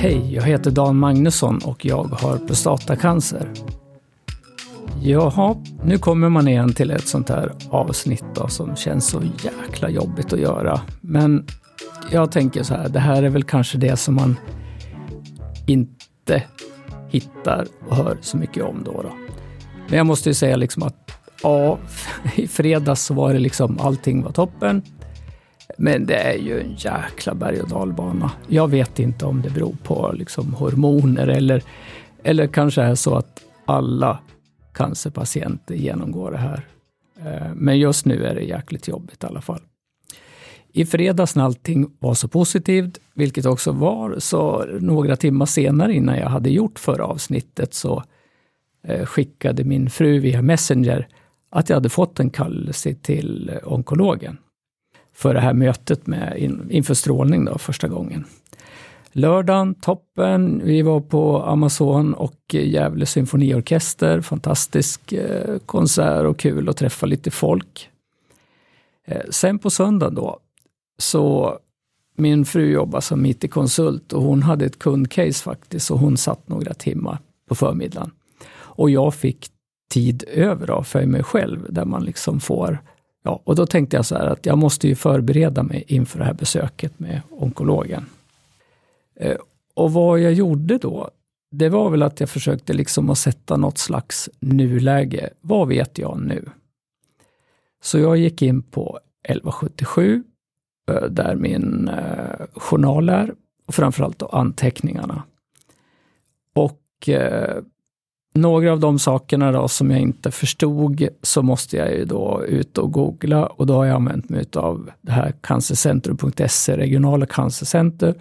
Hej, jag heter Dan Magnusson och jag har prostatacancer. Jaha, nu kommer man igen till ett sånt här avsnitt då, som känns så jäkla jobbigt att göra. Men jag tänker så här, det här är väl kanske det som man inte hittar och hör så mycket om då. då. Men jag måste ju säga liksom att ja, i fredags så var det liksom allting var toppen. Men det är ju en jäkla berg och dalbana. Jag vet inte om det beror på liksom hormoner eller, eller kanske är så att alla cancerpatienter genomgår det här. Eh, men just nu är det jäkligt jobbigt i alla fall. I fredags när allting var så positivt, vilket också var, så några timmar senare innan jag hade gjort förra avsnittet så eh, skickade min fru via Messenger att jag hade fått en kallelse till eh, onkologen för det här mötet med, inför strålning då, första gången. Lördagen, toppen. Vi var på Amazon och Gävle symfoniorkester. Fantastisk eh, konsert och kul att träffa lite folk. Eh, sen på söndagen då, så min fru jobbar som IT-konsult och hon hade ett kundcase faktiskt och hon satt några timmar på förmiddagen. Och jag fick tid över då, för mig själv där man liksom får Ja, och då tänkte jag så här att jag måste ju förbereda mig inför det här besöket med onkologen. Eh, och vad jag gjorde då, det var väl att jag försökte liksom att sätta något slags nuläge. Vad vet jag nu? Så jag gick in på 1177, eh, där min eh, journal är, och framförallt då anteckningarna. Och några av de sakerna då som jag inte förstod så måste jag ju då ut och googla och då har jag använt mig av det här cancercentrum.se, regionala cancercenter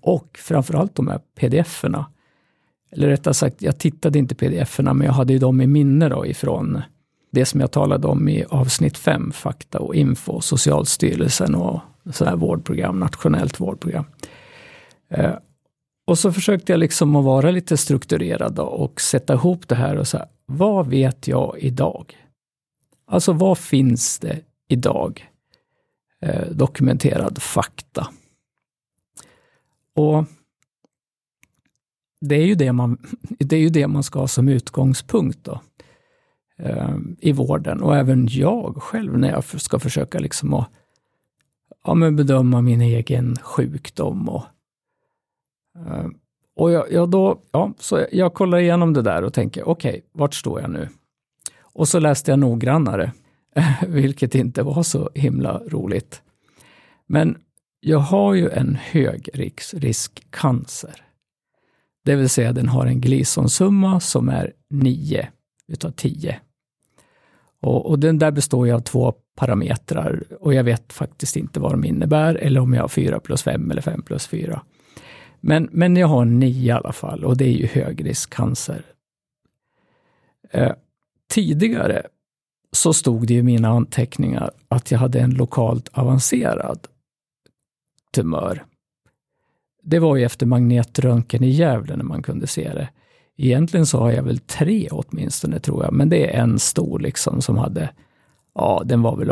och framförallt de här pdf-erna. Eller rättare sagt, jag tittade inte pdf-erna men jag hade ju dem i minne då ifrån det som jag talade om i avsnitt 5, fakta och info, Socialstyrelsen och sådär vårdprogram, nationellt vårdprogram. Eh, och så försökte jag liksom att vara lite strukturerad och sätta ihop det här och säga, vad vet jag idag? Alltså vad finns det idag? Eh, dokumenterad fakta. Och det är ju det man, det är ju det man ska ha som utgångspunkt då, eh, i vården. Och även jag själv när jag ska försöka liksom att ja, men bedöma min egen sjukdom och Eh, och jag, jag, då, ja, så jag kollar igenom det där och tänker, okej, okay, vart står jag nu? Och så läste jag noggrannare, vilket inte var så himla roligt. Men jag har ju en hög risk, cancer. Det vill säga den har en Gleason-summa som är 9 utav 10. Och, och, den där består ju av två parametrar och jag vet faktiskt inte vad de innebär eller om jag har 4 plus 5 eller 5 plus 4. Men, men jag har nio i alla fall och det är ju högriskcancer. Eh, tidigare så stod det i mina anteckningar att jag hade en lokalt avancerad tumör. Det var ju efter magnetröntgen i Gävle när man kunde se det. Egentligen så har jag väl tre åtminstone tror jag, men det är en stor liksom som hade, ja den var väl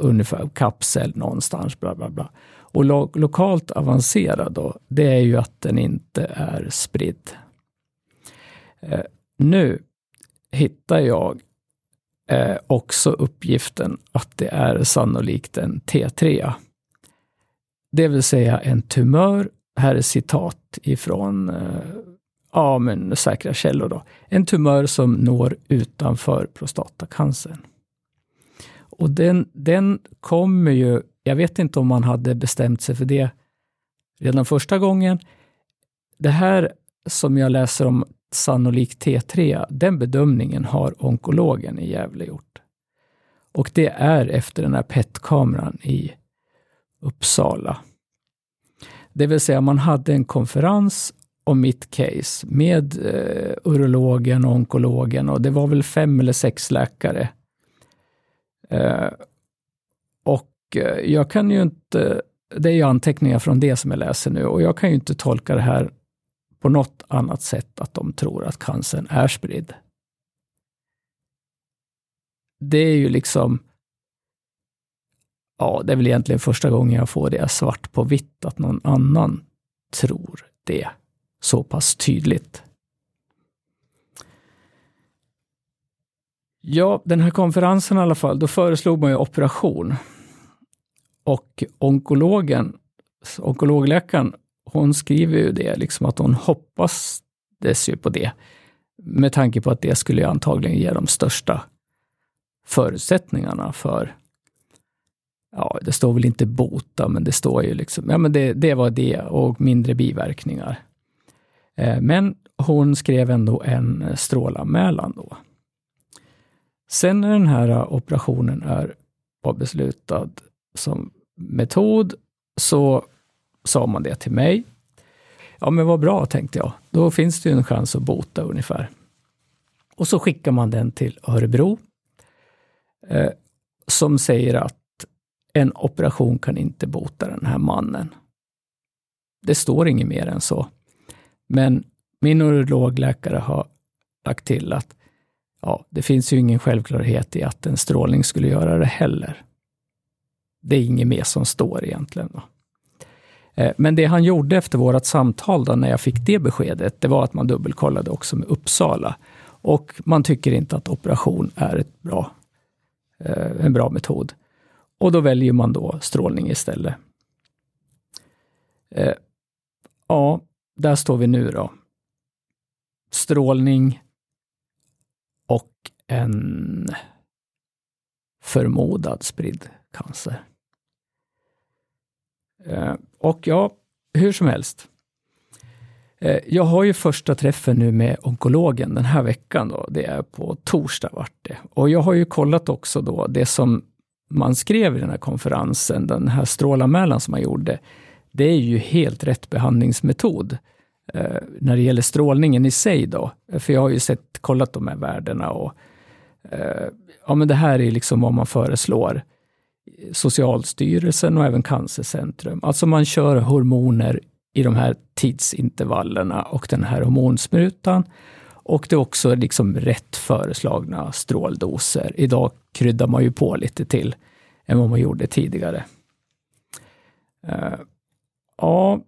ungefär kapsel någonstans, bla bla bla. Och lo lokalt avancerad då, det är ju att den inte är spridd. Eh, nu hittar jag eh, också uppgiften att det är sannolikt en T3. Det vill säga en tumör, här är citat ifrån eh, ja, men säkra källor. Då. En tumör som når utanför prostatacancern. Och den, den kommer ju jag vet inte om man hade bestämt sig för det redan första gången. Det här som jag läser om sannolikt T3, den bedömningen har onkologen i Gävle gjort. Och det är efter den här PET-kameran i Uppsala. Det vill säga man hade en konferens om mitt case med eh, urologen och onkologen och det var väl fem eller sex läkare. Eh, eh, jag kan ju inte, det är ju anteckningar från det som jag läser nu och jag kan ju inte tolka det här på något annat sätt att de tror att cancern är spridd. Det är ju liksom, ja, det är väl egentligen första gången jag får det svart på vitt, att någon annan tror det. så pass tydligt. Ja, den här konferensen i alla fall, då föreslog man ju operation. Och onkologen, onkologläkaren, hon skriver ju det, liksom att hon hoppades ju på det. Med tanke på att det skulle antagligen ge de största förutsättningarna för, ja, det står väl inte bota, men det står ju liksom, ja men det, det var det och mindre biverkningar. Eh, men hon skrev ändå en strålanmälan då. Sen när den här operationen är beslutad som metod så sa man det till mig. Ja, men vad bra, tänkte jag. Då finns det ju en chans att bota ungefär. Och så skickar man den till Örebro eh, som säger att en operation kan inte bota den här mannen. Det står inget mer än så. Men min urologläkare har lagt till att ja, det finns ju ingen självklarhet i att en strålning skulle göra det heller. Det är inget mer som står egentligen. Då. Eh, men det han gjorde efter vårt samtal då, när jag fick det beskedet, det var att man dubbelkollade också med Uppsala. Och man tycker inte att operation är ett bra, eh, en bra metod. Och då väljer man då strålning istället. Eh, ja, där står vi nu då. Strålning och en förmodad spridd cancer. Eh, och ja, hur som helst. Eh, jag har ju första träffen nu med onkologen den här veckan. Då. Det är på torsdag vart det. Och jag har ju kollat också då det som man skrev i den här konferensen, den här strålanmälan som man gjorde. Det är ju helt rätt behandlingsmetod eh, när det gäller strålningen i sig då. För jag har ju sett, kollat de här värdena och eh, ja men det här är liksom vad man föreslår. Socialstyrelsen och även Cancercentrum. Alltså man kör hormoner i de här tidsintervallerna och den här hormonsprutan. Och det är också liksom rätt föreslagna stråldoser. Idag kryddar man ju på lite till än vad man gjorde tidigare. Uh, ja,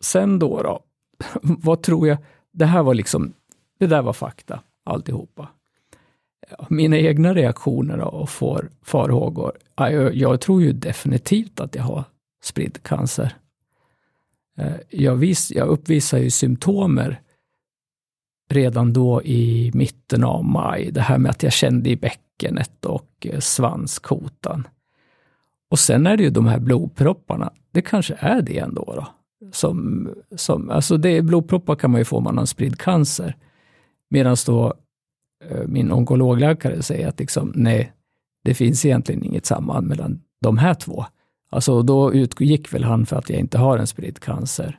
sen då, då. vad tror jag? Det här var liksom, det där var fakta, alltihopa mina egna reaktioner och får farhågor. Jag, jag tror ju definitivt att jag har spridd cancer. Eh, jag, vis, jag uppvisar ju symptomer redan då i mitten av maj. Det här med att jag kände i bäckenet och eh, svanskotan. Och sen är det ju de här blodpropparna. Det kanske är det ändå. Då. Som, som, alltså det, blodproppar kan man ju få om man har spridd cancer. Medan då eh, min onkologläkare säger att liksom, nej, det finns egentligen inget samband mellan de här två. Alltså då utgick väl han för att jag inte har en spridd cancer.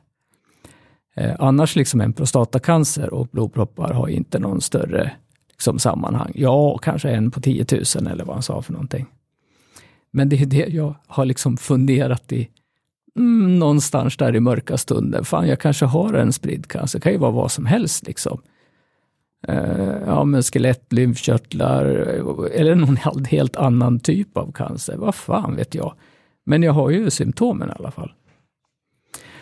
Eh, annars liksom en prostatacancer och blodproppar har inte någon större liksom, sammanhang. Ja, kanske en på 10 000 eller vad han sa för någonting. Men det är det jag har liksom funderat i mm, någonstans där i mörka stunden. Fan, jag kanske har en spridd cancer. Det kan ju vara vad som helst liksom eh, Eh, ja, men skelett, lymfkörtlar eller någon helt annan typ av cancer. Vad fan vet jag? Men jag har ju symptomen i alla fall.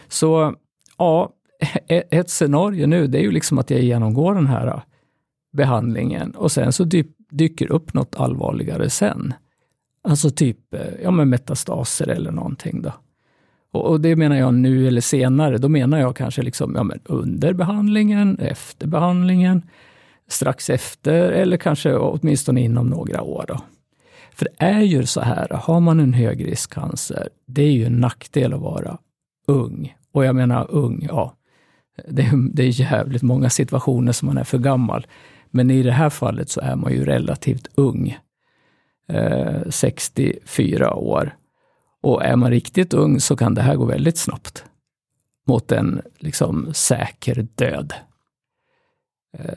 Så ja, e-, e-, ett scenario nu det är ju liksom att jag genomgår den här eh, behandlingen och sen så dyker upp något allvarligare sen. Alltså typ eh, ja, men metastaser eller någonting. Då. Och, och, det menar jag nu eller senare. Då menar jag kanske liksom, ja, men under behandlingen, efter behandlingen strax efter eller kanske åtminstone inom några år. Då. För det är ju så här, har man en högriskcancer, det är ju en nackdel att vara ung. Och jag menar ung, ja, det är, det är jävligt många situationer som man är för gammal. Men i det här fallet så är man ju relativt ung. Eh, 64 år. Och är man riktigt ung så kan det här gå väldigt snabbt. Mot en liksom säker död. Eh,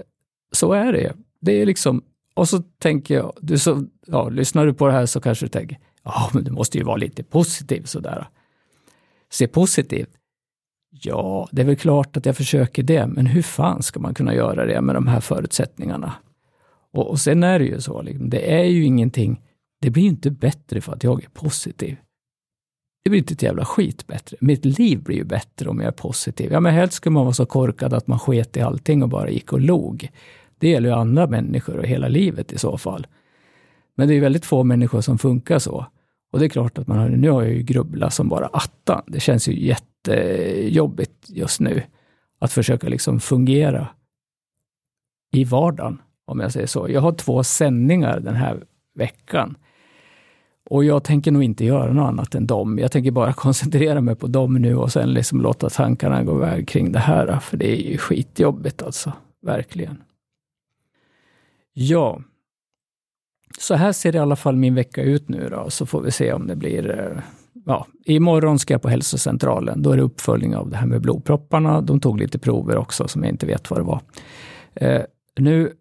så är det. Det är liksom, och så tänker jag, du så, ja, lyssnar du på det här så kanske du tänker, ja men du måste ju vara lite positiv sådär. Se positivt. Ja, det är väl klart att jag försöker det, men hur fan ska man kunna göra det med de här förutsättningarna? Och, och sen är det ju så, liksom, det är ju ingenting, det blir inte bättre för att jag är positiv. det blir inte ett jävla skit bättre. Mitt liv blir ju bättre om jag är positiv. Ja, men helst skulle man vara så korkad att man sket i allting och bara gick och log. Det gäller ju andra människor och hela livet i så fall. Men det är väldigt få människor som funkar så. Och det är klart att man har, nu har jag ju grubblat som bara attan. Det känns ju jättejobbigt just nu att försöka liksom fungera i vardagen, om jag säger så. Jag har två sändningar den här veckan. Och jag tänker nog inte göra något annat än dem. Jag tänker bara koncentrera mig på dem nu och sen liksom låta tankarna gå iväg kring det här. För det är ju skitjobbigt alltså, verkligen. Ja, så här ser i alla fall min vecka ut nu då, så får vi se om det blir eh, Ja, imorgon ska jag på hälsocentralen. Då är det uppföljning av det här med blodpropparna. De tog lite prover också som jag inte vet vad det var. Eh, nu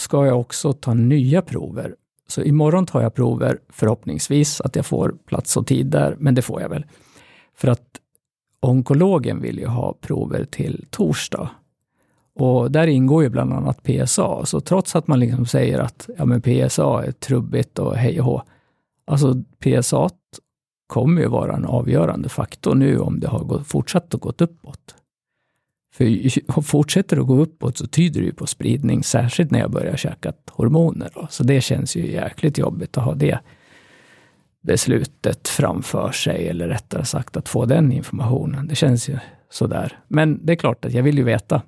ska jag också ta nya prover. Så imorgon tar jag prover, förhoppningsvis att jag får plats och tid där, men det får jag väl. För att onkologen vill ju ha prover till torsdag. Och där ingår ju bland annat PSA. Så trots att man liksom säger att ja, men PSA är trubbigt och hej och hå. Alltså PSA kommer ju vara en avgörande faktor nu om det har gått, fortsatt att gå uppåt. För fortsätter det att gå uppåt så tyder det ju på spridning, särskilt när jag börjar käka hormoner. Då. Så det känns ju jäkligt jobbigt att ha det beslutet framför sig, eller rättare sagt att få den informationen. Det känns ju sådär. Men det är klart att jag vill ju veta.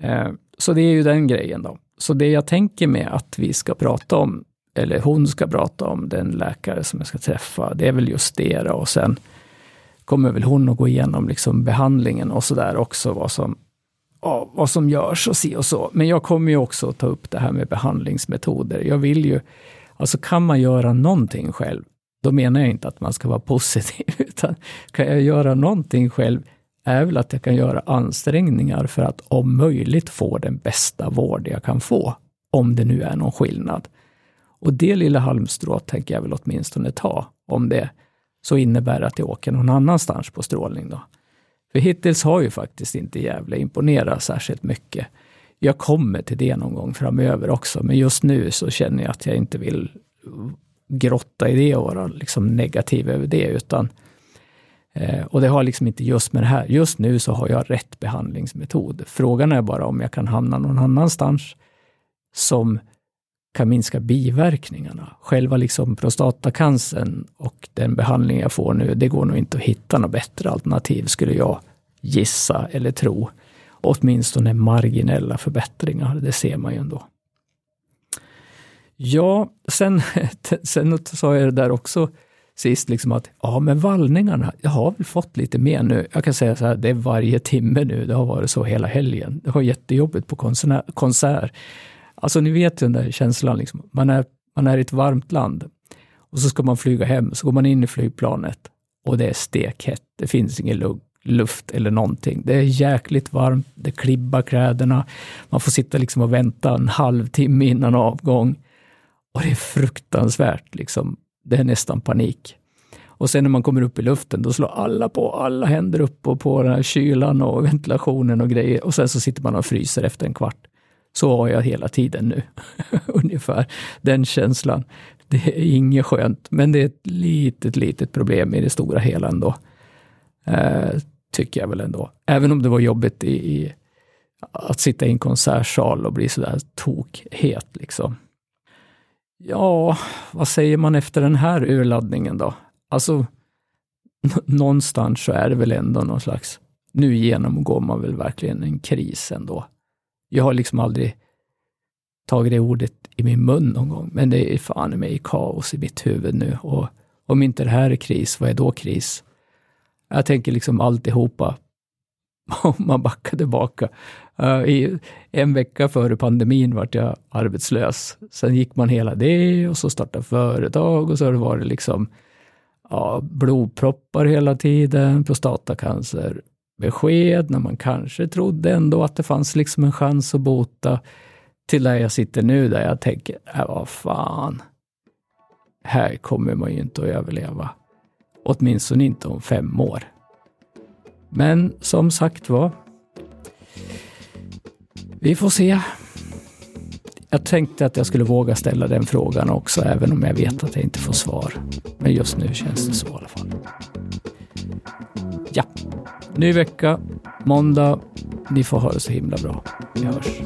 Eh, så det är ju den grejen då. Så det jag tänker med att vi ska prata om, eller hon ska prata om, den läkare som jag ska träffa, det är väl just det. Då. Och sen kommer väl hon att gå igenom liksom behandlingen och sådär också, vad som, ja, vad som görs och si och så. Men jag kommer ju också ta upp det här med behandlingsmetoder. Jag vill ju, alltså kan man göra någonting själv, då menar jag inte att man ska vara positiv, utan kan jag göra någonting själv, är väl att jag kan göra ansträngningar för att om möjligt få den bästa vård jag kan få, om det nu är någon skillnad. Och det lilla halmstrået tänker jag väl åtminstone ta, om det så innebär att jag åker någon annanstans på strålning. Då. För hittills har ju faktiskt inte Gävle imponerat särskilt mycket. Jag kommer till det någon gång framöver också, men just nu så känner jag att jag inte vill grotta i det och vara liksom negativ över det, utan eh, och det har liksom inte just med det här. Just nu så har jag rätt behandlingsmetod. Frågan är bara om jag kan hamna någon annanstans som kan minska biverkningarna. Själva liksom prostatacancern och den behandling jag får nu, det går nog inte att hitta något bättre alternativ skulle jag gissa eller tro. Åtminstone marginella förbättringar, det ser man ju ändå. Ja, sen, sen sa jag det där också sist, liksom att ja, men vallningarna, jag har väl fått lite mer nu. Jag kan säga så här, det är varje timme nu, det har varit så hela helgen. Det var jättejobbigt på konsert. Alltså ni vet den där känslan, liksom. man, är, man är i ett varmt land och så ska man flyga hem, så går man in i flygplanet och det är stekhett. Det finns ingen luft eller någonting. Det är jäkligt varmt, det klibbar kläderna, man får sitta liksom och vänta en halvtimme innan avgång. Och det är fruktansvärt, liksom det är nästan panik. Och sen när man kommer upp i luften, då slår alla på, alla händer upp och på den här kylan och ventilationen och grejer. Och sen så sitter man och fryser efter en kvart. Så har jag hela tiden nu. Ungefär den känslan. Det är inget skönt, men det är ett litet, litet problem i det stora hela ändå. Eh, tycker jag väl ändå. Även om det var jobbigt i, i att sitta i en konsertsal och bli sådär tokhet liksom. Ja, vad säger man efter den här urladdningen då? Alltså, någonstans så är det väl ändå någon slags, nu genomgår man väl verkligen en kris ändå. Jag har liksom aldrig tagit det ordet i min mun någon gång, men det är fan i mig kaos i mitt huvud nu. Och om inte det här är kris, vad är då kris? Jag tänker liksom alltihopa, om man backar tillbaka. Uh, I en vecka före pandemin vart jag arbetslös. Sen gick man hela det och så startade företag och så har det varit liksom ja, blodproppar hela tiden, prostatacancer, besked när man kanske trodde ändå att det fanns liksom en chans att bota. Till där jag sitter nu där jag tänker, äh, vad fan. Här kommer man ju inte att överleva. Åtminstone inte om fem år. Men som sagt var, vi får se. Jag tänkte att jag skulle våga ställa den frågan också, även om jag vet att jag inte får svar. Men just nu känns det så i alla fall. Ja, ny vecka, måndag. Ni får ha det så himla bra. Vi hörs.